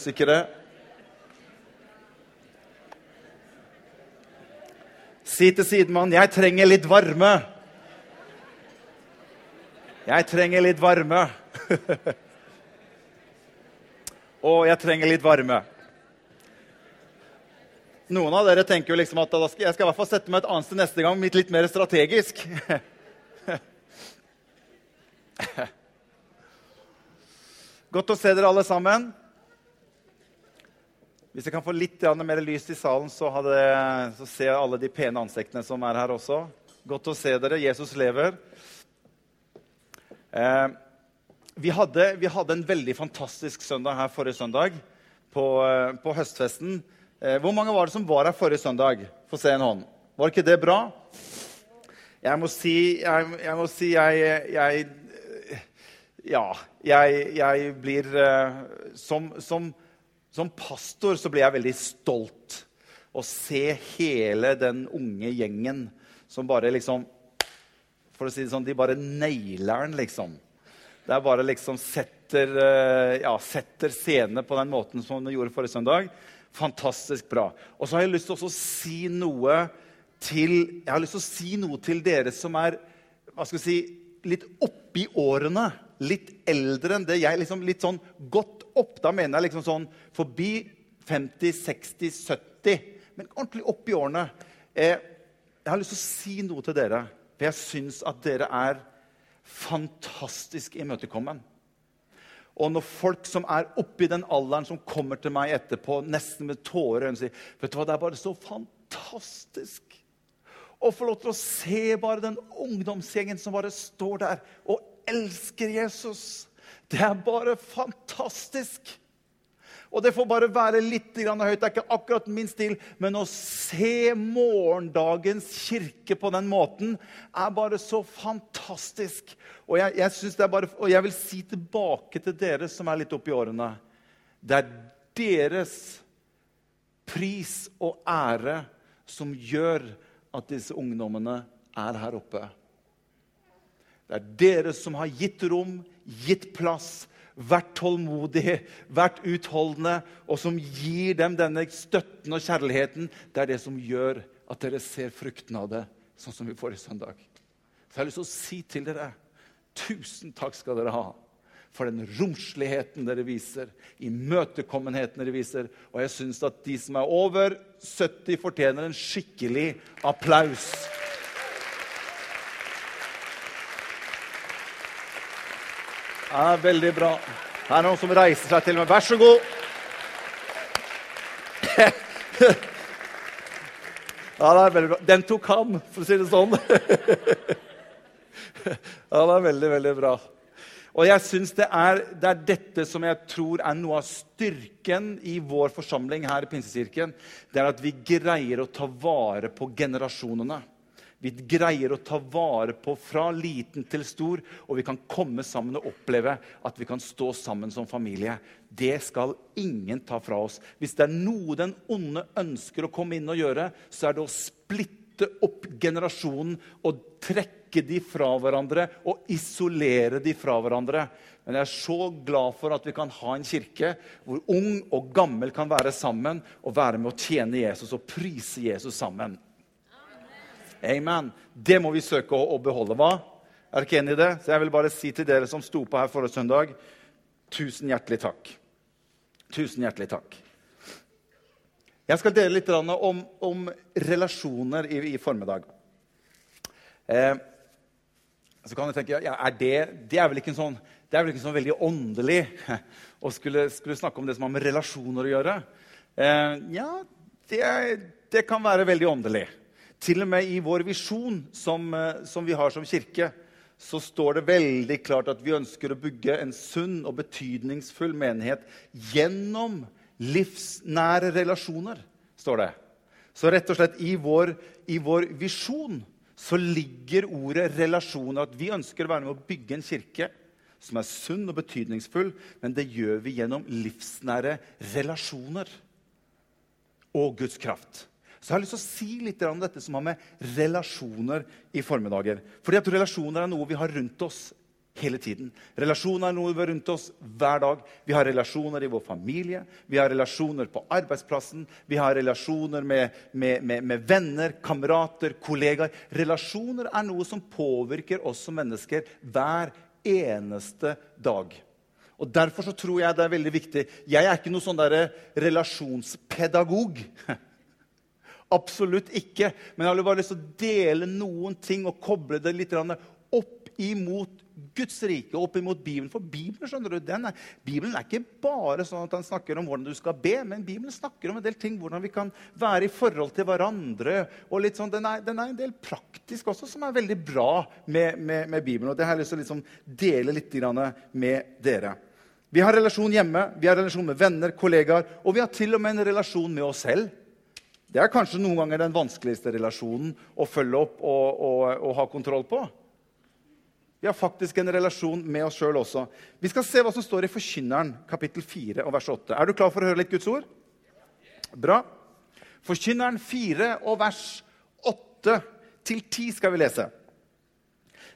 musikere. Si til sidemannen 'Jeg trenger litt varme'. Jeg trenger litt varme. Og jeg trenger litt varme. Noen av dere tenker jo liksom at jeg skal i hvert fall sette meg et annet sted neste gang, litt, litt mer strategisk. Godt å se dere alle sammen. Hvis jeg kan få litt mer lys i salen, så, hadde, så ser jeg alle de pene ansiktene som er her også. Godt å se dere. Jesus lever. Eh, vi, hadde, vi, hadde, en veldig fantastisk søndag her forrige søndag på, eh, på høstfesten. Eh, hvor mange var det som var her forrige søndag? Få se en hånd. Var ikke det bra? Jeg må si jeg, jeg, må si jeg, jeg ja, jeg, jeg blir eh, som, som, som, pastor så blir jeg veldig stolt å se hele den unge gjengen som bare liksom For å si det sånn, de bare nailer den, liksom. Det er bare liksom setter, uh, ja, setter scene på den måten som de gjorde forrige søndag. Fantastisk bra. Og så har jeg lyst til å si noe til Jeg har lyst til å si noe til dere som er hva skal vi si, litt oppi årene litt eldre enn det jeg liksom Litt sånn godt opp. Da mener jeg liksom sånn forbi 50, 60, 70. Men ordentlig opp i årene. Eh, jeg har lyst til å si noe til dere. For jeg syns at dere er fantastisk imøtekommen. Og når folk som er oppi den alderen, som kommer til meg etterpå nesten med tårer og sier vet du hva, det er bare så fantastisk å få lov til å se bare den ungdomsgjengen som bare står der og elsker Jesus. Det er bare fantastisk. Og det får bare være litt høyt. Det er ikke akkurat min stil, men å se morgendagens kirke på den måten er bare så fantastisk. Og jeg, jeg, bare, og jeg vil si tilbake til dere som er litt oppi årene Det er deres pris og ære som gjør at disse ungdommene er her oppe. Det er dere som har gitt rom, gitt plass, vært tålmodige, vært utholdende, og som gir dem denne støtten og kjærligheten. Det er det som gjør at dere ser frukten av det, sånn som vi får i søndag. Så jeg har lyst til å si til dere tusen takk skal dere ha for den romsligheten dere viser, imøtekommenheten dere viser. Og jeg syns at de som er over 70, fortjener en skikkelig applaus. Ja, veldig bra. Her er noen som reiser seg til meg. Vær så god. Ja, det er veldig bra. Den tok han, for å si det sånn. Ja, det er veldig, veldig bra. Og jeg synes det er, det er dette som jeg tror er noe av styrken i vår forsamling her i Pinsekirken. Det er at vi greier å ta vare på generasjonene. Vi greier å ta vare på fra liten til stor, og vi kan komme sammen og oppleve at vi kan stå sammen som familie. Det skal ingen ta fra oss. Hvis det er noe den onde ønsker å komme inn og gjøre, så er det å splitte opp generasjonen og trekke de fra hverandre og isolere de fra hverandre. Men jeg er så glad for at vi kan ha en kirke hvor ung og gammel kan være sammen og være med å tjene Jesus og prise Jesus sammen. Amen. Det må vi søke å, å beholde. Hva? Er dere enig i det? Så jeg vil bare si til dere som sto på her forrige søndag, tusen hjertelig takk. Tusen hjertelig takk. Jeg skal dele litt om, om relasjoner i, i formiddag. Eh, så kan du tenke ja, er det, det, er vel ikke sånn, det er vel ikke sånn veldig åndelig å skulle, skulle, snakke om det som har med relasjoner å gjøre. Eh, ja, det, det kan være veldig åndelig. Til og med i vår visjon som, eh, som, vi har som kirke, så står det veldig klart at vi ønsker å bygge en sunn og betydningsfull menighet gjennom livsnære relasjoner, står det. Så rett og slett i vår, i vår visjon så ligger ordet relasjoner. At vi ønsker å være med å bygge en kirke som er sunn og betydningsfull, men det gjør vi gjennom livsnære relasjoner og Guds kraft. Så jeg har lyst til å si litt om dette som har med relasjoner i formiddager. Fordi at relasjoner er noe vi har rundt oss hele tiden. Relasjoner er noe vi har rundt oss hver dag. Vi har relasjoner i vår familie, vi har relasjoner på arbeidsplassen, vi har relasjoner med, med, med, med venner, kamerater, kollegaer. Relasjoner er noe som påvirker oss som mennesker hver eneste dag. Og Derfor så tror jeg det er veldig viktig. Jeg er ikke noen sånn der relasjonspedagog. Absolutt ikke. Men jeg har bare lyst til å dele noen ting og koble det litt opp imot Guds rike, opp imot Bibelen. For Bibelen skjønner du, er, Bibelen er ikke bare sånn at den snakker om hvordan du skal be, men Bibelen snakker om en del ting, hvordan vi kan være i forhold til hverandre. og litt sånn, Den er, den er en del praktisk også, som er veldig bra med, med, med Bibelen. og Det har jeg lyst til å liksom dele litt med dere. Vi har relasjon hjemme, vi har relasjon med venner, kollegaer, og vi har til og med en relasjon med oss selv. Det er kanskje noen ganger den vanskeligste relasjonen å følge opp og, og, og ha kontroll på. Vi har faktisk en relasjon med oss sjøl også. Vi skal se hva som står i Forkynneren, kapittel 4 og vers 8. Er du klar for å høre litt Guds ord? Bra. Forkynneren 4 og vers 8 til 10 skal vi lese.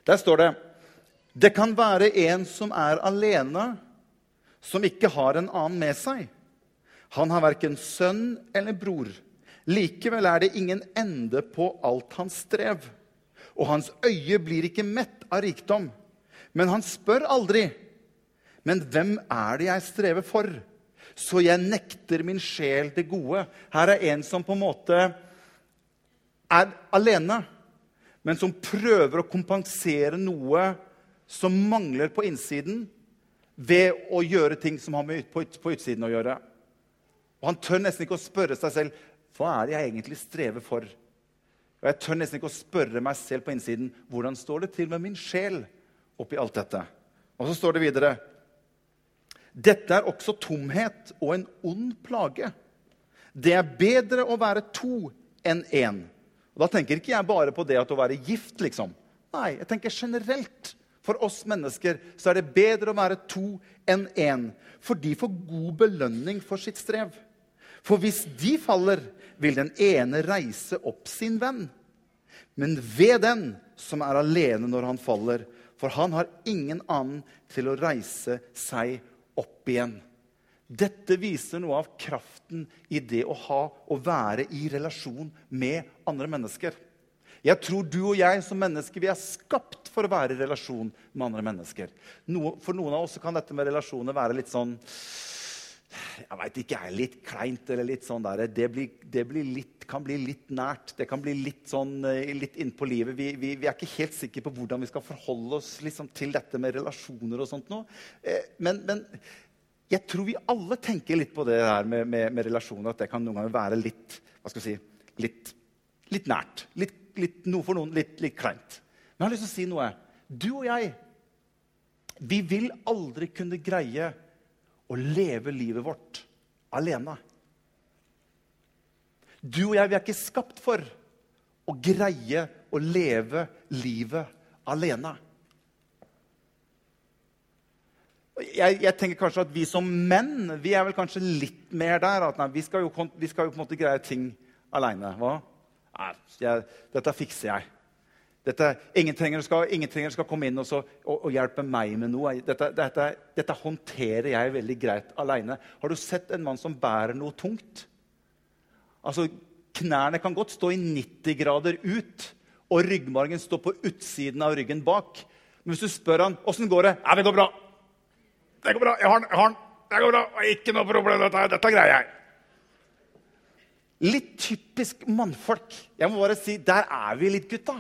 Der står det Det kan være en som er alene som ikke har en annen med seg. Han har verken sønn eller bror. Likevel er det ingen ende på alt hans strev. Og hans øye blir ikke mett av rikdom. Men han spør aldri. Men hvem er det jeg strever for? Så jeg nekter min sjel det gode. Her er en som på en måte er alene, men som prøver å kompensere noe som mangler på innsiden, ved å gjøre ting som har med på, utsiden å gjøre. Og Han tør nesten ikke å spørre seg selv hva er det jeg egentlig strever for. Og Jeg tør nesten ikke å spørre meg selv på innsiden hvordan står det til med min sjel oppi alt dette. Og så står det videre dette er også tomhet og en ond plage. Det er bedre å være to enn én. Og Da tenker ikke jeg bare på det at å være gift, liksom. Nei, jeg tenker generelt. For oss mennesker så er det bedre å være to enn én, for de får god belønning for sitt strev. For hvis de faller, vil den ene reise opp sin venn. Men ved den som er alene når han faller, for han har ingen annen til å reise seg opp igjen. Dette viser noe av kraften i det å ha og være i relasjon med andre mennesker. Jeg tror du og jeg som mennesker vi er skapt for å være i relasjon med andre mennesker. For noen av oss kan dette med relasjoner være litt sånn jeg vet ikke, er litt kleint eller litt sånn der. Det, blir, det blir litt, kan bli litt nært. Det kan bli litt sånn eh, litt innpå livet. Vi, vi, vi, er ikke helt sikre på hvordan vi skal forholde oss liksom, til dette med relasjoner og sånt noe. Eh, men, men, jeg tror vi alle tenker litt på det her med, med, med relasjoner. At det kan noen ganger være litt hva skal vi si, litt, litt nært. Litt litt, noe for noen litt, litt kleint. Men jeg har lyst til å si noe. Du og jeg, vi vil aldri kunne greie å leve livet vårt alene. Du og jeg, vi er ikke skapt for å greie å leve livet alene. Jeg, jeg, tenker kanskje at Vi som menn vi er vel kanskje litt mer der. at nei, vi, skal jo, vi, skal jo, på en måte greie ting aleine. Jeg, dette fikser jeg. Dette, ingen, trenger skal, ingen skal komme inn og, så, og, og, hjelpe meg med noe. Dette, dette, dette håndterer jeg veldig greit aleine. Har du sett en mann som bærer noe tungt? Altså, Knærne kan godt stå i 90 grader ut, og ryggmargen står på utsiden av ryggen bak. Men hvis du spør han, åssen går det? Ja, det går bra. Det går bra. Jeg har den. Jeg har den. Det går bra. Ikke noe problem. Dette, dette greier jeg. Litt typisk mannfolk. Jeg må bare si, Der er vi litt, gutta.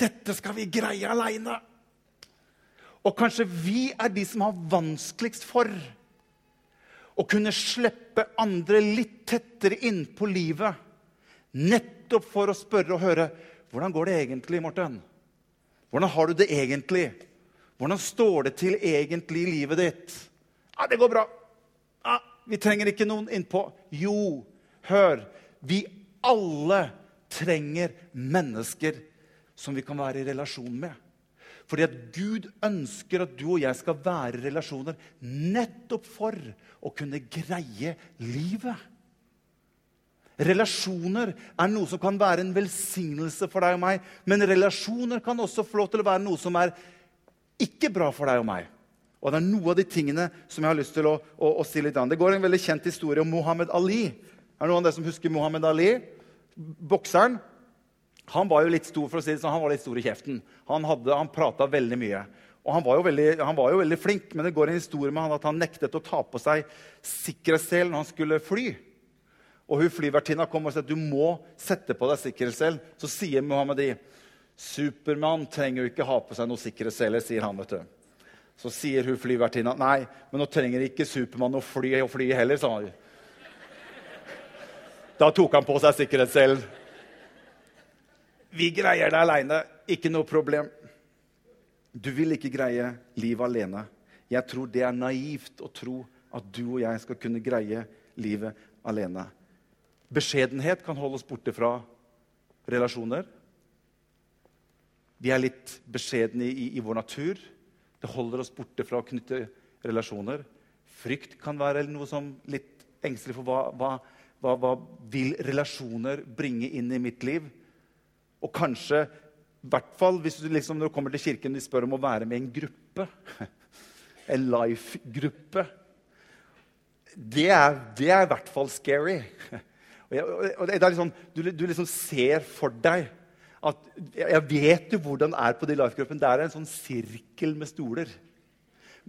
Dette skal vi greie aleine. Og kanskje vi er de som har vanskeligst for å kunne slippe andre litt tettere innpå livet. Nettopp for å spørre og høre hvordan går det egentlig, Morten? Hvordan har du det egentlig? Hvordan står det til egentlig i livet ditt? Ja, det går bra. Ja, vi trenger ikke noen innpå. Jo, Hør! Vi alle trenger mennesker som vi kan være i relasjon med. Fordi at Gud ønsker at du og jeg skal være i relasjoner nettopp for å kunne greie livet. Relasjoner er noe som kan være en velsignelse for deg og meg. Men relasjoner kan også få lov til å være noe som er ikke bra for deg og meg. Og det er noe av de tingene som jeg har lyst til å, å, å si litt an. Det går en veldig kjent historie om Mohammed Ali. Er det noen av dere som husker Mohammed Ali? Bokseren. Han var jo litt stor for å si det sånn, han var litt stor i kjeften. Han, hadde, han prata veldig mye. Og han var, veldig, han var, jo veldig, flink, men det går en historie med han at han nektet å ta på seg sikkerhetssel når han skulle fly. Og hun flyvertinna kom og sa du må sette på deg sikkerhetssel. Så sier Mohammed Ali Supermann trenger jo ikke ha på seg noe sikkerhetssel, sier han. vet du. Så sier hun flyvertinna nei, men nå trenger ikke Supermann å fly og fly heller. sa han. Da tok han på seg sikkerhetsselen. Vi greier det aleine. Ikke noe problem. Du vil ikke greie livet alene. Jeg tror det er naivt å tro at du og jeg skal kunne greie livet alene. Beskjedenhet kan holde oss borte fra relasjoner. Vi er litt beskjedne i, i, vår natur. Det holder oss borte fra å knytte relasjoner. Frykt kan være noe som litt engstelig for hva, hva, hva, hva vil relasjoner bringe inn i mitt liv? Og kanskje i hvert fall hvis du liksom, når du kommer til kirken de spør om å være med i en gruppe. En life-gruppe. Det, det, er i hvert fall scary. Og, jeg, og det er liksom, du, du, liksom ser for deg at Jeg vet jo hvordan det er på de life-gruppene. Det er en sånn sirkel med stoler.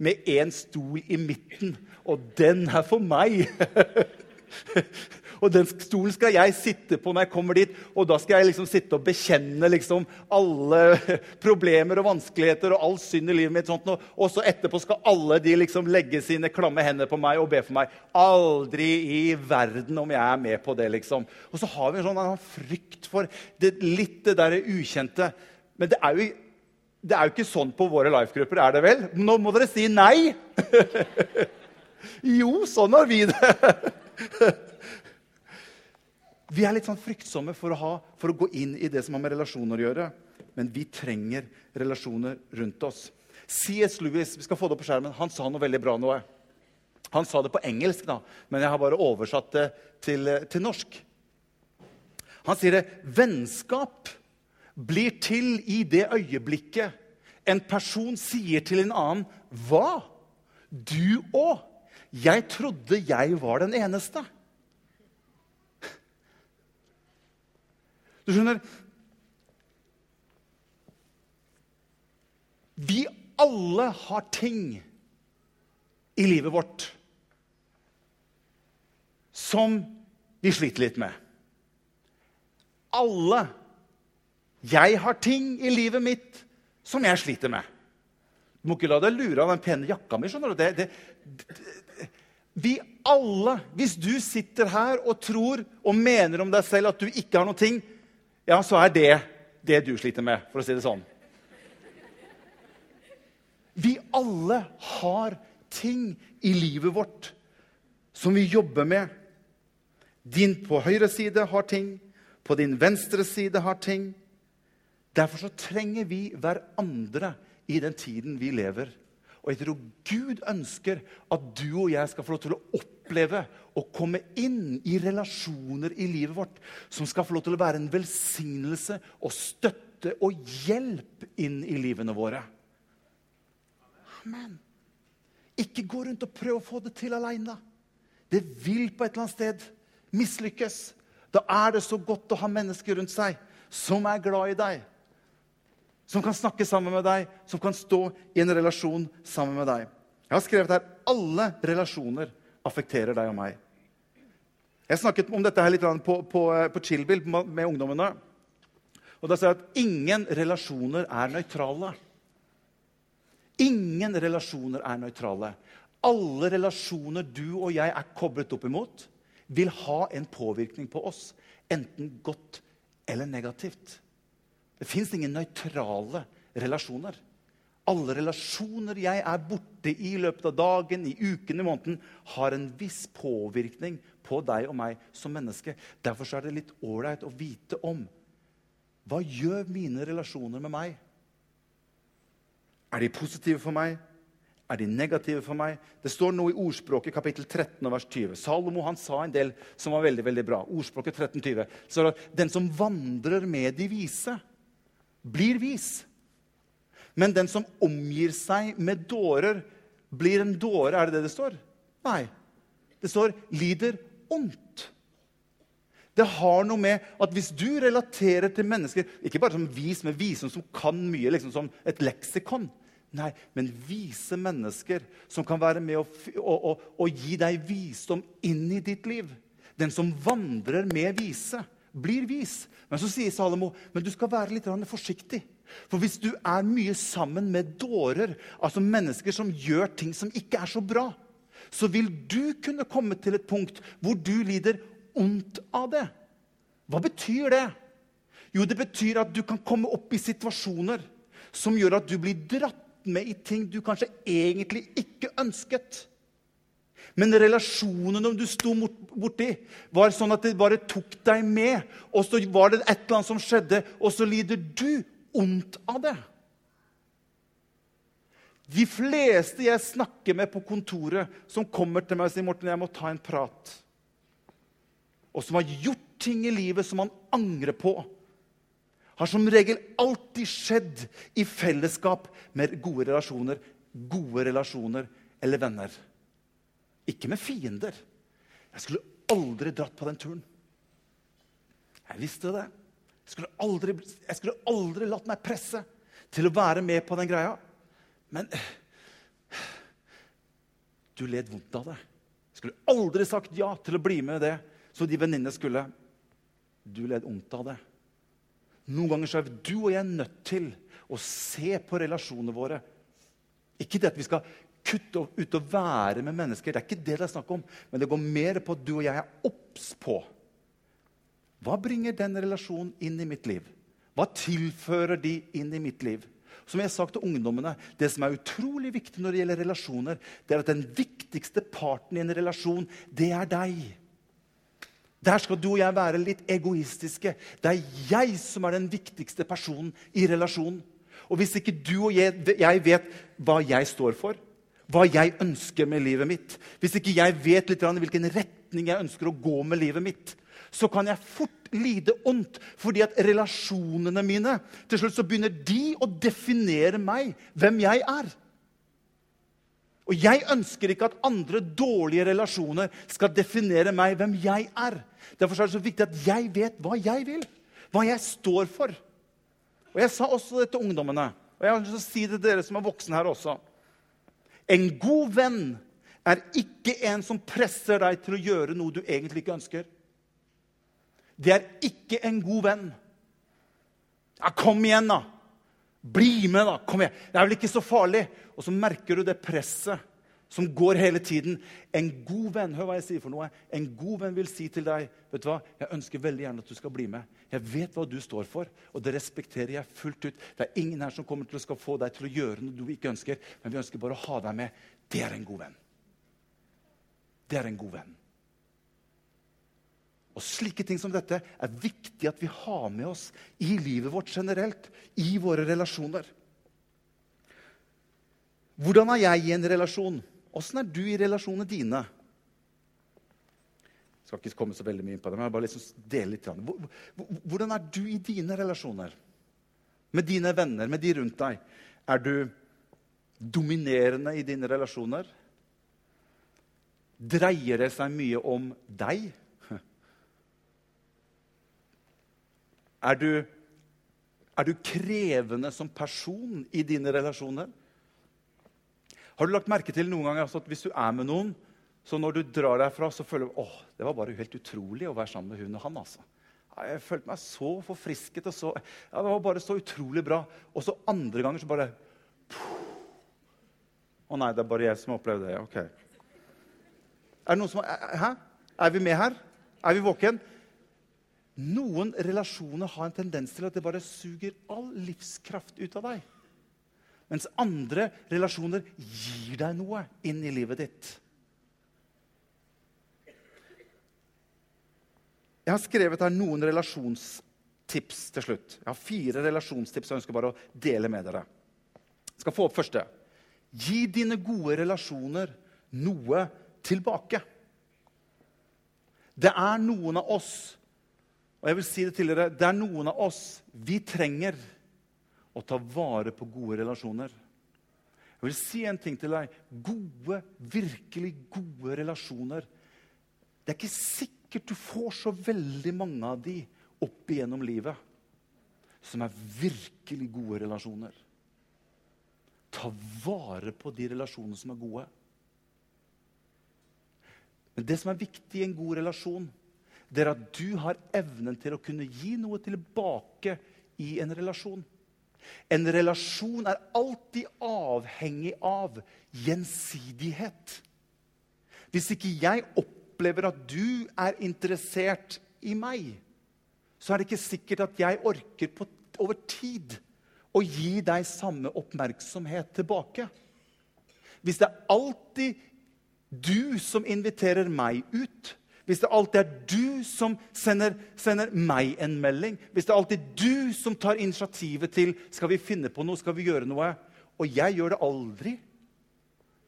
Med én stol i midten. Og den er for meg! Og den stolen skal jeg sitte på når jeg kommer dit. Og da skal jeg liksom sitte og bekjenne liksom alle problemer og vanskeligheter og all synd i livet mitt. Sånt, og så etterpå skal alle de liksom legge sine klamme hender på meg og be for meg. Aldri i verden om jeg er med på det, liksom. Og så har vi en sånn frykt for det, litt det derre ukjente. Men det er, jo, det er jo ikke sånn på våre life-grupper, er det vel? Nå må dere si nei! jo, sånn har vi det. Vi er litt sånn fryktsomme for å, ha, for å, gå inn i det som har med relasjoner å gjøre. Men vi trenger relasjoner rundt oss. C.S. Lewis vi skal få det opp på skjermen, han sa noe veldig bra. noe. Han sa det på engelsk, da, men jeg har bare oversatt det til, til norsk. Han sier det vennskap blir til i det øyeblikket en person sier til en annen Hva? Du òg? Jeg trodde jeg var den eneste. Du skjønner Vi alle har ting i livet vårt som vi sliter litt med. Alle. Jeg har ting i livet mitt som jeg sliter med. Du må ikke la deg lure av den pene jakka mi. skjønner du? Det, det, det, vi alle, Hvis du sitter her og tror og mener om deg selv at du ikke har noe ting, ja, så er det det du sliter med, for å si det sånn. Vi alle har ting i livet vårt som vi jobber med. Din på høyre side har ting, på din venstre side har ting. Derfor så trenger vi hverandre i den tiden vi lever. Og jeg tror Gud ønsker at du og jeg skal få lov til å oppleve å komme inn i relasjoner i livet vårt som skal få lov til å være en velsignelse og støtte og hjelp inn i livene våre. Amen. Ikke gå rundt og prøv å få det til aleine. Det vil på et eller annet sted mislykkes. Da er det så godt å ha mennesker rundt seg som er glad i deg som kan snakke sammen med deg, som kan stå i en relasjon sammen med deg. Jeg har skrevet her alle relasjoner affekterer deg og meg. Jeg snakket om dette her litt på, på, på Chillbill med ungdommene. Og da sa jeg at ingen relasjoner er nøytrale. Ingen relasjoner er nøytrale. Alle relasjoner du og jeg er koblet opp imot, vil ha en påvirkning på oss. Enten godt eller negativt. Det fins ingen nøytrale relasjoner. Alle relasjoner jeg er borte i løpet av dagen, i uken, i måneden, har en viss påvirkning på deg og meg som menneske. Derfor er det litt ålreit å vite om hva gjør mine relasjoner med meg. Er de positive for meg? Er de negative for meg? Det står noe i ordspråket kapittel 13 vers 20. Salomo han sa en del som var veldig veldig bra. Ordspråket 13, 20. Så Den som vandrer med de vise, blir vis. Men den som omgir seg med dårer, blir en dåre. Er det det det står? Nei. Det står 'lider ondt'. Det har noe med at hvis du relaterer til mennesker Ikke bare som vis, men visdom som kan mye, liksom som et leksikon. Nei, men vise mennesker som kan være med å gi deg visdom inn i ditt liv. Den som vandrer med vise, blir vis. Men så sier Salomo men du skal være litt forsiktig. For hvis du er mye sammen med dårer, altså mennesker som gjør ting som ikke er så bra, så vil du kunne komme til et punkt hvor du lider ondt av det. Hva betyr det? Jo, det betyr at du kan komme opp i situasjoner som gjør at du blir dratt med i ting du kanskje egentlig ikke ønsket. Men relasjonene du sto borti, var sånn at det bare tok deg med. Og så var det et eller annet som skjedde, og så lider du ondt av det. De fleste jeg snakker med på kontoret, som kommer til meg og sier Morten, jeg må ta en prat, og som har gjort ting i livet som man angrer på, har som regel alltid skjedd i fellesskap med gode relasjoner, gode relasjoner eller venner. Ikke med fiender. Jeg skulle aldri dratt på den turen. Jeg visste det. Jeg skulle aldri, jeg skulle aldri latt meg presse til å være med på den greia. Men du led vondt av det. Jeg skulle aldri sagt ja til å bli med det, så de venninnene skulle. Du led vondt av det. Noen ganger så er du og jeg nødt til å se på relasjonene våre. Ikke det at vi skal kutte ut og være med mennesker. Det er ikke det det er snakk om. Men det går mer på at du og jeg er obs på. Hva bringer den relasjonen inn i mitt liv? Hva tilfører de inn i mitt liv? Som jeg har sagt til ungdommene, Det som er utrolig viktig når det gjelder relasjoner, det er at den viktigste parten i en relasjon, det er deg. Der skal du og jeg være litt egoistiske. Det er jeg som er den viktigste personen i relasjonen. Og hvis ikke du og jeg vet hva jeg står for, hva jeg ønsker med livet mitt, hvis ikke jeg vet litt hvilken retning jeg ønsker å gå med livet mitt, så kan jeg fort lide ondt. Fordi at relasjonene mine Til slutt så begynner de å definere meg, hvem jeg er. Og jeg ønsker ikke at andre dårlige relasjoner skal definere meg, hvem jeg er. Derfor er det så viktig at jeg vet hva jeg vil, hva jeg står for. Og Jeg sa også det til ungdommene, og jeg å si det til dere som er voksne her også. En god venn er ikke en som presser deg til å gjøre noe du egentlig ikke ønsker. Det er ikke en god venn. Ja, kom igjen, da! Bli med, da! Kom igjen. Det er vel ikke så farlig? Og så merker du det presset som går hele tiden. En god venn hør hva jeg sier for noe, en god venn vil si til deg vet du hva, jeg ønsker veldig gjerne at du skal bli med. Jeg vet hva du står for, og det respekterer jeg fullt ut. Det er ingen her som kommer til å få deg til å gjøre noe du ikke ønsker, men vi ønsker bare å ha deg med. Det er en god venn. Det er en god venn. Og Slike ting som dette er viktig at vi har med oss i livet vårt generelt, i våre relasjoner. Hvordan er jeg i en relasjon? Åssen er du i relasjonene dine? Jeg skal ikke komme så veldig mye inn på det, men jeg bare liksom dele litt. Hvordan er du i dine relasjoner? Med dine venner, med de rundt deg. Er du dominerende i dine relasjoner? Dreier det seg mye om deg? Er du, er du krevende som person i dine relasjoner? Har du lagt merke til noen ganger altså, at hvis du er med noen, så når du drar derfra, så føler du åh, det var bare helt utrolig å være sammen med hun og han. altså. Jeg følte meg så forfrisket. og så, ja, Det var bare så utrolig bra. Og så andre ganger så bare Å nei, det er bare jeg som har opplevd det. ok. Er det noen som, Hæ? Er vi med her? Er vi våken? Noen relasjoner har en tendens til at det bare suger all livskraft ut av deg. Mens andre relasjoner gir deg noe inn i livet ditt. Jeg har skrevet her noen relasjonstips til slutt. Jeg har fire relasjonstips jeg ønsker bare å dele med dere. Jeg skal få opp første. Gi dine gode relasjoner noe tilbake. Det er noen av oss og jeg vil si det til dere, det er noen av oss vi trenger å ta vare på gode relasjoner. Jeg vil si en ting til deg. Gode, virkelig gode relasjoner. Det er ikke sikkert du får så veldig mange av de opp igjennom livet som er virkelig gode relasjoner. Ta vare på de relasjonene som er gode. Men det som er viktig i en god relasjon, det er at du har evnen til å kunne gi noe tilbake i en relasjon. En relasjon er alltid avhengig av gjensidighet. Hvis ikke jeg opplever at du er interessert i meg, så er det ikke sikkert at jeg orker på, over tid å gi deg samme oppmerksomhet tilbake. Hvis det er alltid du som inviterer meg ut, hvis det alltid er du som sender, sender, meg en melding, hvis det alltid er du som tar initiativet til skal vi finne på noe, skal vi gjøre noe, og jeg gjør det aldri,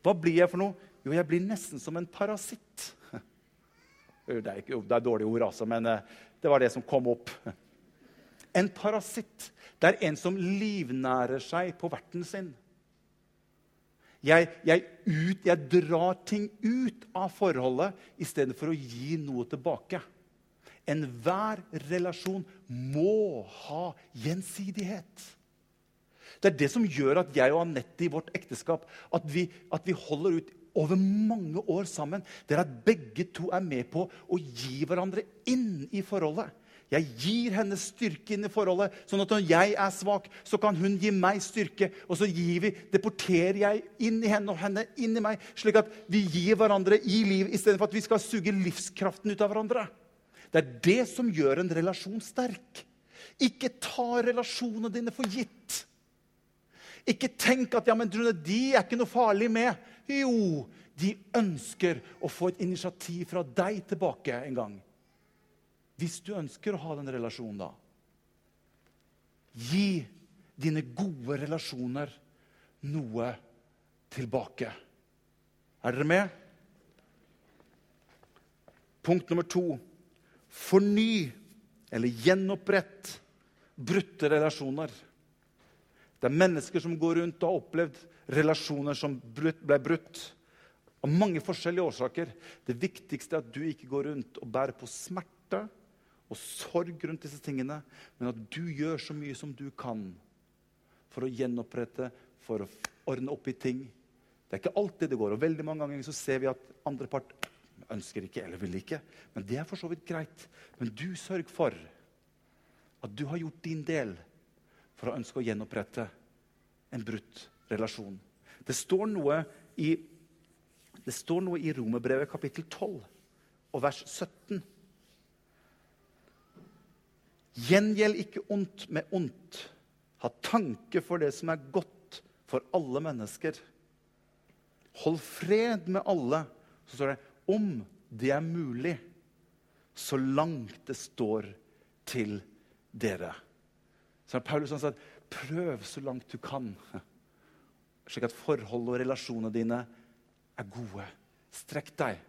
hva blir jeg for noe? Jo, jeg blir nesten som en parasitt. Det er, ikke, det er dårlige ord, altså, men eh, det var det som kom opp. En parasitt det er en som livnærer seg på verten sin. Jeg, jeg, ut, jeg drar ting ut av forholdet istedenfor å gi noe tilbake. Enhver relasjon må ha gjensidighet. Det er det som gjør at jeg og Anette i vårt ekteskap at vi, at vi holder ut over mange år sammen. Det er at begge to er med på å gi hverandre inn i forholdet. Jeg gir henne styrke inn i forholdet, sånn at når jeg er svak, så kan hun gi meg styrke. Og så gir vi, deporterer jeg inn i henne og henne inn i meg, slik at vi gir hverandre i liv istedenfor at vi skal suge livskraften ut av hverandre. Det er det som gjør en relasjon sterk. Ikke ta relasjonene dine for gitt. Ikke tenk at ja, men de er ikke noe farlig med. Jo, de ønsker å få et initiativ fra deg tilbake en gang. Hvis du ønsker å ha den relasjonen, da Gi dine gode relasjoner noe tilbake. Er dere med? Punkt nummer to forny eller gjenopprett brutte relasjoner. Det er mennesker som går rundt og har opplevd relasjoner som ble brutt. Av mange forskjellige årsaker. Det viktigste er at du ikke går rundt og bærer på smerte og sorg rundt disse tingene, men at du gjør så mye som du kan for å gjenopprette, for å ordne opp i ting. Det er ikke alltid det går. og veldig mange ganger så ser vi at andre part ønsker ikke eller vil ikke. Men det er for så vidt greit. Men du sørg for at du har gjort din del for å ønske å gjenopprette en brutt relasjon. Det står noe i, det står noe i Romerbrevet kapittel 12 og vers 17 Gjengjeld ikke ondt med ondt. Ha tanke for det som er godt for alle mennesker. Hold fred med alle. Så står det om det er mulig, så langt det står til dere. Så Paulus Paulus sa prøv så langt du kan, slik at forholdet og relasjonene dine er gode. Strekk deg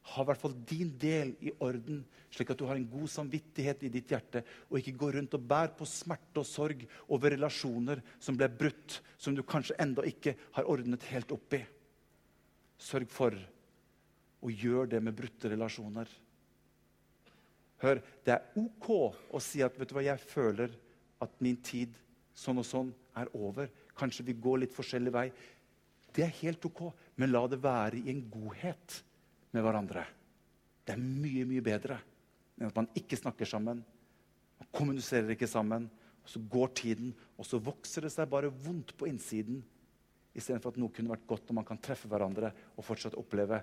ha i hvert fall din del i orden, slik at du har en god samvittighet i ditt hjerte, og ikke går rundt og bærer på smerte og sorg over relasjoner som ble brutt, som du kanskje enda ikke har ordnet helt opp i. Sørg for å gjøre det med brutte relasjoner. Hør, det er OK å si at vet du hva, jeg føler at min tid sånn og sånn er over. Kanskje vi går litt forskjellig vei. Det er helt OK, men la det være i en godhet med hverandre. Det er mye, mye bedre enn at man ikke snakker sammen. Man kommuniserer ikke sammen. og Så går tiden, og så vokser det seg bare vondt på innsiden. Istedenfor at noe kunne vært godt når man kan treffe hverandre og fortsatt oppleve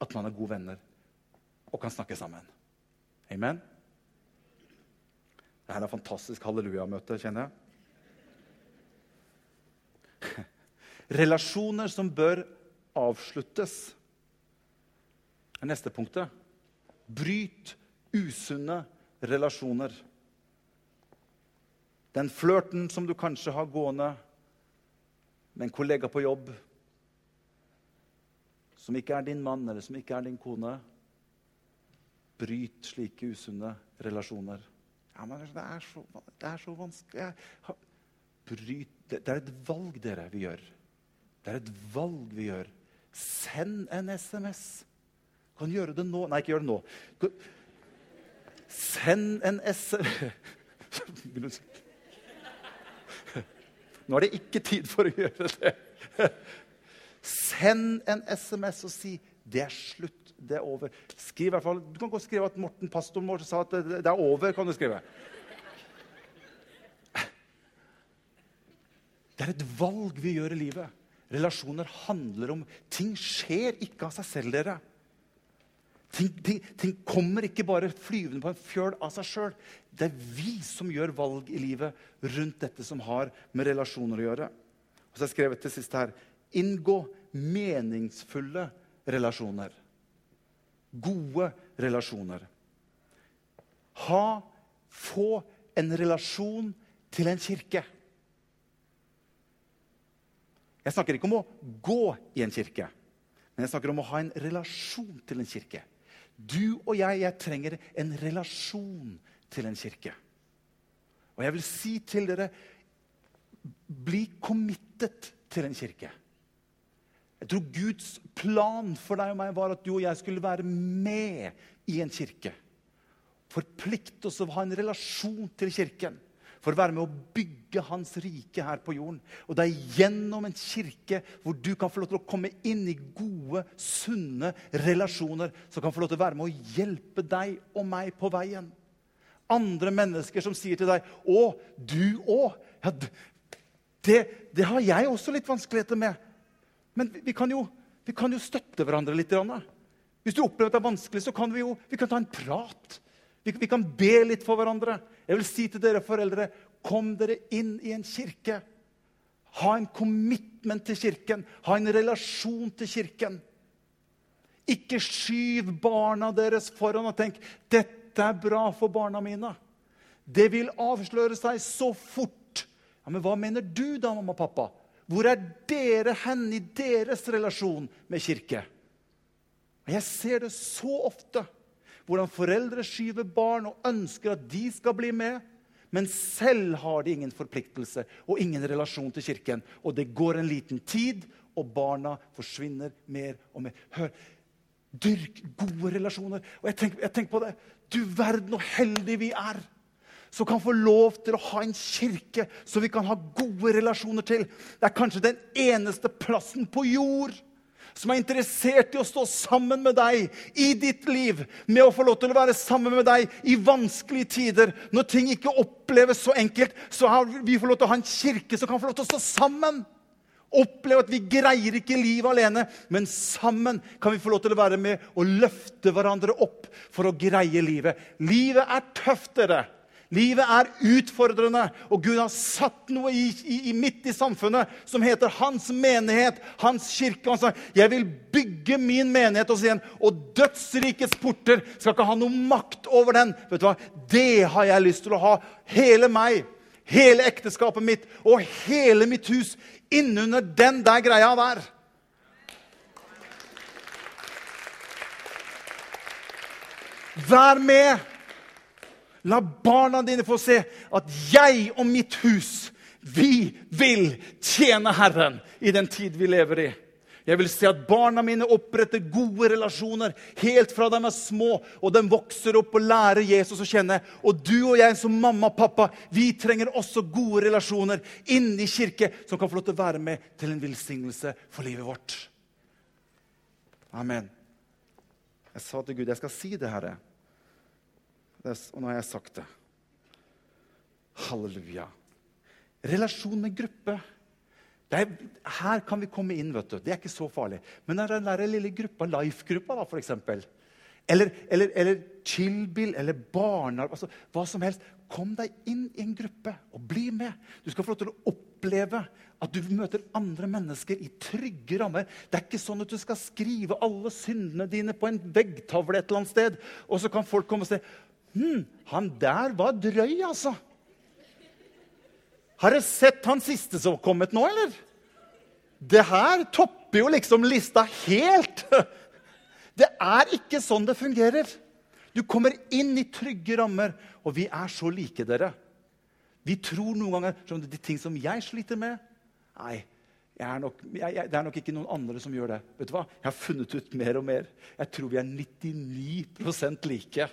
at man er gode venner og kan snakke sammen. Amen? Dette er fantastisk halleluja-møte, kjenner jeg. Relasjoner som bør avsluttes er neste punktet. Bryt usunne relasjoner. Den flørten som du kanskje har gående med en kollega på jobb som ikke er din mann eller som ikke er din kone. Bryt slike usunne relasjoner. Ja, men det er så, det er så vanskelig. bryt Det det er et valg dere vi gjør. Det er et valg vi gjør. Send en SMS. Kan gjøre det nå. Nei, ikke gjør det nå. Send en SMS Nå er det ikke tid for å gjøre det. Send en SMS og si 'Det er slutt. Det er over'. Skriv i hvert fall, Du kan godt skrive at Morten, pastoren vår, sa at det, er over. kan du skrive. Det er et valg vi gjør i livet. Relasjoner handler om Ting skjer ikke av seg selv, dere. Ting, ting, ting kommer ikke bare flyvende på en fjøl av seg sjøl. Det er vi som gjør valg i livet rundt dette som har med relasjoner å gjøre. Og så har jeg skrevet til sist her Inngå meningsfulle relasjoner. Gode relasjoner. Ha, få en relasjon til en kirke. Jeg snakker ikke om å gå i en kirke, men jeg snakker om å ha en relasjon til en kirke. Du og jeg, jeg trenger en relasjon til en kirke. Og jeg vil si til dere bli committed til en kirke. Jeg tror Guds plan for deg og meg var at du og jeg skulle være med i en kirke. Forplikte oss å ha en relasjon til kirken for å være med å bygge hans rike her på jorden. Og det er gjennom en kirke hvor du kan få lov til å komme inn i gode, sunne relasjoner som kan få lov til å være med å hjelpe deg og meg på veien. Andre mennesker som sier til deg 'Å, du òg'. Ja, det, det, har jeg også litt vanskeligheter med. Men vi, kan, jo, vi kan, jo, støtte hverandre litt. Hvis du opplever at det er vanskelig, så kan vi jo vi kan ta en prat. Vi, vi kan be litt for hverandre. Jeg vil si til dere foreldre kom dere inn i en kirke. Ha en commitment til kirken. Ha en relasjon til kirken. Ikke skyv barna deres foran og tenk 'Dette er bra for barna mine'. Det vil avsløre seg så fort. Ja, Men hva mener du da, mamma og pappa? Hvor er dere hen i deres relasjon med kirke? Jeg ser det så ofte hvordan foreldre skyver barn og ønsker at de skal bli med. Men selv har de ingen forpliktelse og ingen relasjon til kirken. Og det går en liten tid, og barna forsvinner mer og mer. Hør, Dyrk gode relasjoner. Og jeg tenker, jeg tenker på det. Du verden hvor heldige vi er som kan få lov til å ha en kirke som vi kan ha gode relasjoner til. Det er kanskje den eneste plassen på jord som er interessert i å stå sammen med deg i ditt liv, med å få lov til å være sammen med deg i vanskelige tider. Når ting ikke oppleves så enkelt, så har vi få lov til å ha en kirke som kan få lov til å stå sammen. Oppleve at vi greier ikke livet alene, men sammen kan vi få lov til å være med og løfte hverandre opp for å greie livet. Livet er tøft, dere. Livet er utfordrende, og Gud har satt noe i, i, midt i samfunnet som heter hans menighet, hans kirke. Han sa, 'Jeg vil bygge min menighet og, en, og dødsrikets porter skal ikke ha noe makt over den.' Vet du hva? Det har jeg lyst til å ha. Hele meg, hele ekteskapet mitt og hele mitt hus innunder den der greia der. Vær med La barna dine få se at jeg og mitt hus, vi vil tjene Herren i den tid vi lever i. Jeg vil se at barna mine oppretter gode relasjoner helt fra de er små, og de vokser opp og lærer Jesus å kjenne. Og du og jeg som mamma og pappa, vi trenger også gode relasjoner inni kirke som kan få lov til å være med til en velsignelse for livet vårt. Amen. Jeg sa til Gud jeg skal si det, Herre. Og nå har jeg sagt det. Halleluja. Relasjon med gruppe. Er, her kan vi komme inn. vet du. Det er ikke så farlig. Men den der lille gruppa, Life-gruppa, da, f.eks. Eller, eller, eller Chillbill eller barnearbeid. Altså, hva som helst. Kom deg inn i en gruppe og bli med. Du skal få lov til å oppleve at du møter andre mennesker i trygge rammer. Det er ikke sånn at du skal skrive alle syndene dine på en veggtavle et eller annet sted, og så kan folk komme og si Hm, han der var drøy, altså. Har dere sett han siste som har kommet nå, eller? Det her topper jo liksom lista helt. Det er ikke sånn det fungerer. Du kommer inn i trygge rammer, og vi er så like dere. Vi tror noen ganger som de ting som jeg sliter med Nei, er nok, jeg, jeg, det er nok ikke noen andre som gjør det. Vet du hva? Jeg har funnet ut mer og mer. Jeg tror vi er 99% like.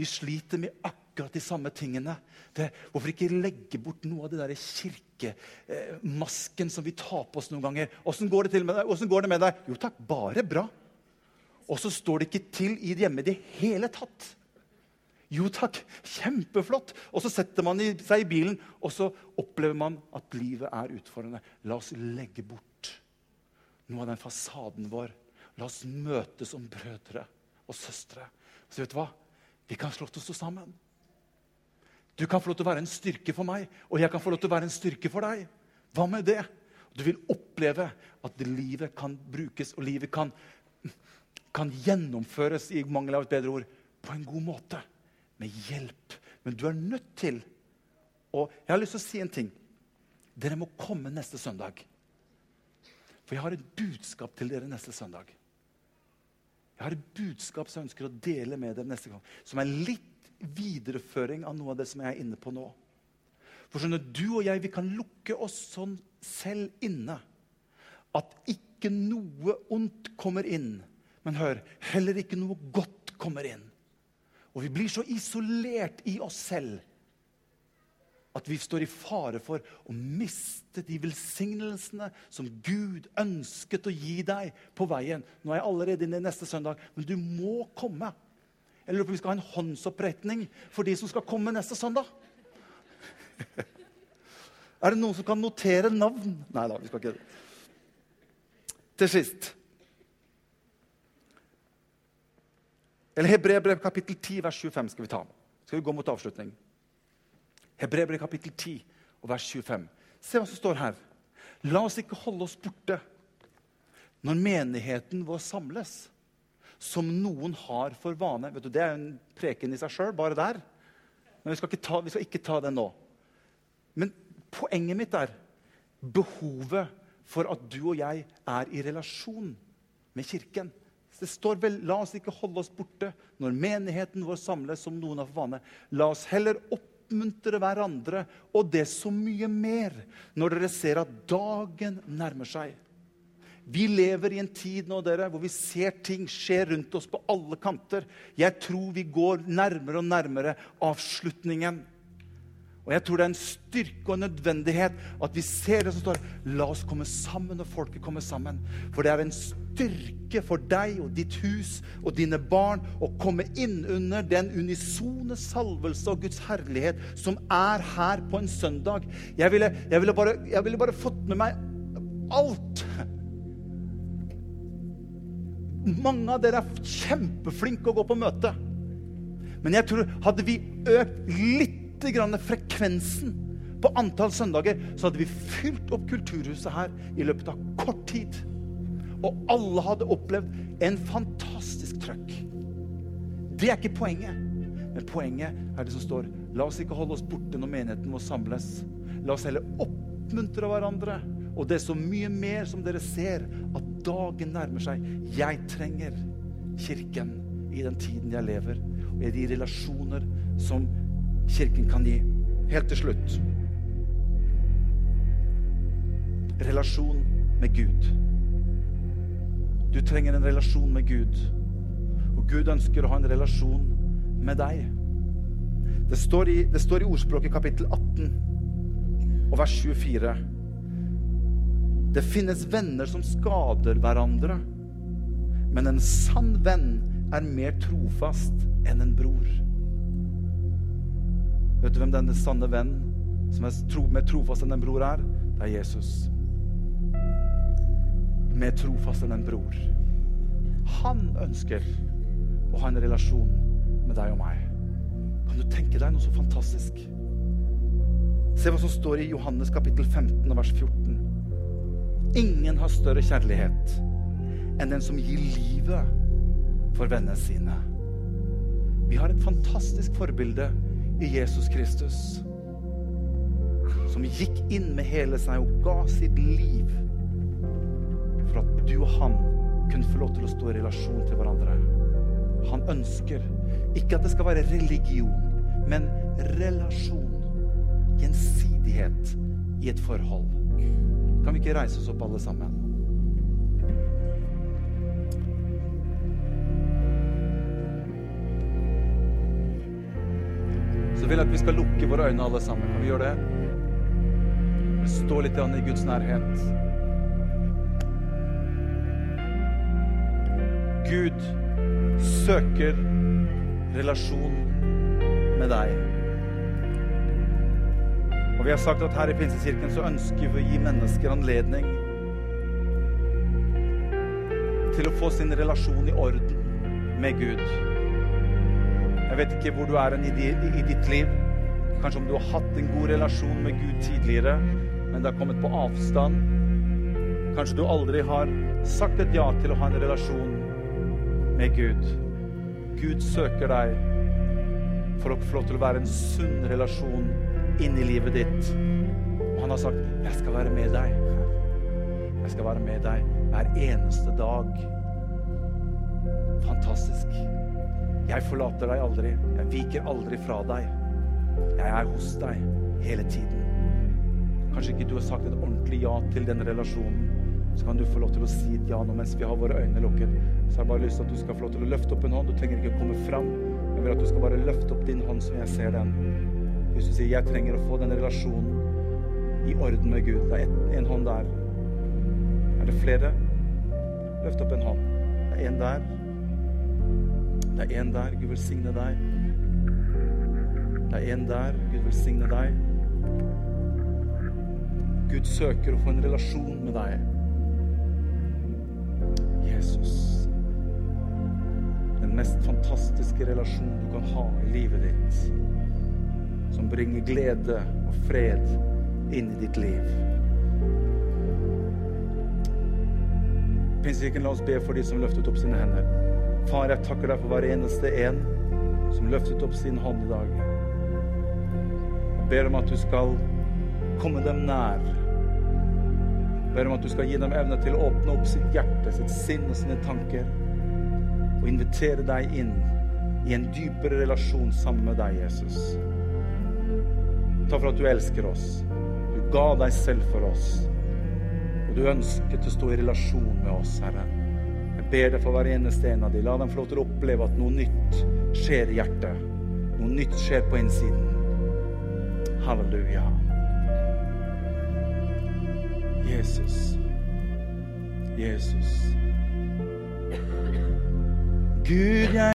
Vi sliter med akkurat de samme tingene. Det, hvorfor ikke legge bort noe av det der kirkemasken som vi tar på oss noen ganger? Åssen går, går, det med deg? Jo takk, bare bra. Og så står det ikke til i hjemme i det hele tatt. Jo takk, kjempeflott. Og så setter man seg i bilen, og så opplever man at livet er utfordrende. La oss legge bort noe av den fasaden vår. La oss møtes som brødre og søstre. Så vet du hva? Vi kan slå oss sammen. Du kan få lov til å være en styrke for meg, og jeg kan få lov til å være en styrke for deg. Hva med det? Du vil oppleve at livet kan brukes, og livet kan, kan gjennomføres i mangel av et bedre ord, på en god måte med hjelp. Men du er nødt til Og jeg har lyst til å si en ting. Dere må komme neste søndag. For jeg har et budskap til dere neste søndag. Jeg har et budskap som jeg ønsker å dele med dere neste gang. Som er litt videreføring av noe av det som jeg er inne på nå. For skjønner du og jeg, vi kan lukke oss sånn selv inne at ikke noe ondt kommer inn. Men hør, heller ikke noe godt kommer inn. Og vi blir så isolert i oss selv at vi står i fare for å miste de velsignelsene som Gud ønsket å gi deg på veien. Nå er jeg allerede inne neste søndag, men du må komme. Jeg lurer på om vi skal ha en håndsoppretning for de som skal komme neste søndag. er det noen som kan notere navn? Nei da, vi skal ikke. Til sist Eller Hebrebrev kapittel 10, vers 25 skal vi ta. Skal vi gå mot avslutning. Hebrebrev kapittel 10 og vers 25. Se hva som står her. La oss ikke holde oss borte når menigheten vår samles, som noen har for vane. Vet du, Det er en preken i seg sjøl, bare der. Men vi skal, ta, vi skal ikke ta den nå. Men poenget mitt er behovet for at du og jeg er i relasjon med Kirken. Det står vel La oss ikke holde oss borte når menigheten vår samles som noen har for vane. La oss heller oppmuntre hverandre, og det så mye mer når dere ser at dagen nærmer seg. Vi lever i en tid nå, dere, hvor vi ser ting skje rundt oss på alle kanter. Jeg tror vi går nærmere og nærmere avslutningen. Og jeg tror det er en styrke og en nødvendighet at vi ser det som står La oss komme sammen når folket kommer sammen. For det er en styrke for deg og ditt hus og dine barn å komme inn under den unisone salvelse og Guds herlighet som er her på en søndag. Jeg ville, jeg ville, bare, jeg ville bare fått med meg alt. Mange av dere er kjempeflinke å gå på møte. Men jeg tror hadde vi økt litt grann frekvensen på antall søndager, så hadde vi fylt opp Kulturhuset her i løpet av kort tid. Og alle hadde opplevd en fantastisk trøkk. Det er ikke poenget. Men poenget er det som står La oss ikke holde oss borte når menigheten må samles. La oss heller oppmuntre hverandre. Og det er så mye mer som dere ser, at dagen nærmer seg. Jeg trenger Kirken i den tiden jeg lever, og i de relasjoner som Kirken kan gi. Helt til slutt relasjon med Gud. Du trenger en relasjon med Gud. Og Gud ønsker å ha en relasjon med deg. Det står i, det står i ordspråket kapittel 18 og vers 24. Det finnes venner som skader hverandre, men en sann venn er mer trofast enn en bror. Vet du hvem denne sanne venn som er tro, mer trofast enn en bror, er? Det er Jesus. Mer trofast enn en bror. Han ønsker å ha en relasjon med deg og meg. Kan du tenke deg noe så fantastisk? Se hva som står i Johannes kapittel 15 vers 14. Ingen har større kjærlighet enn den som gir livet for vennene sine. Vi har et fantastisk forbilde i Jesus Kristus. Som gikk inn med hele seg og ga sitt liv for at du og han kunne få lov til å stå i relasjon til hverandre. Han ønsker ikke at det skal være religion, men relasjon. gjensidighet i et forhold. Kan vi ikke reise oss opp, alle sammen? Vil at vi skal lukke våre øyne, alle sammen. Kan vi gjøre det? Stå litt i Guds nærhet. Gud søker relasjon med deg. Og vi har sagt at her i Pinsekirken så ønsker vi å gi mennesker anledning til å få sin relasjon i orden med Gud. Vet ikke hvor du er i ditt liv. Kanskje om du har hatt en god relasjon med Gud tidligere, men det har kommet på avstand. Kanskje du aldri har sagt et ja til å ha en relasjon med Gud. Gud søker deg for å få lov til å være en sunn relasjon inni livet ditt. Og han har sagt, 'Jeg skal være med deg'. Jeg skal være med deg hver eneste dag. Fantastisk. Jeg forlater deg aldri. Jeg viker aldri fra deg. Jeg er hos deg hele tiden. Kanskje ikke du har sagt et ordentlig ja til den relasjonen. Så kan du få lov til å si et ja nå mens vi har våre øyne lukket. Så jeg har bare lyst til at du skal få lov til å løfte opp en hånd. Du trenger ikke å komme fram. Jeg vil at du skal bare løfte opp din hånd så jeg ser den. Hvis du sier 'jeg trenger å få den relasjonen i orden med Gud', det er en hånd der. Er det flere? Løft opp en hånd. Det er en der. Det er en der. Gud velsigne deg. Det er en der. Gud velsigne deg. Gud søker å få en relasjon med deg. Jesus. Den mest fantastiske relasjonen du kan ha i livet ditt. Som bringer glede og fred inn i ditt liv. Pinsekirken, la oss be for de som løftet opp sine hender. Far, jeg takker deg for hver eneste en som løftet opp sin hånd i dag. Jeg ber om at du skal komme dem nær. Jeg ber om at du skal gi dem evne til å åpne opp sitt hjerte, sitt sinn og sine tanker. Og invitere deg inn i en dypere relasjon sammen med deg, Jesus. Takk for at du elsker oss. Du ga deg selv for oss. Og du ønsket å stå i relasjon med oss, Herre ber deg for hver eneste en av dem. La dem få lov til å oppleve at noe nytt skjer i hjertet. Noe nytt skjer på innsiden. Halleluja. Jesus. Jesus. Gud, jeg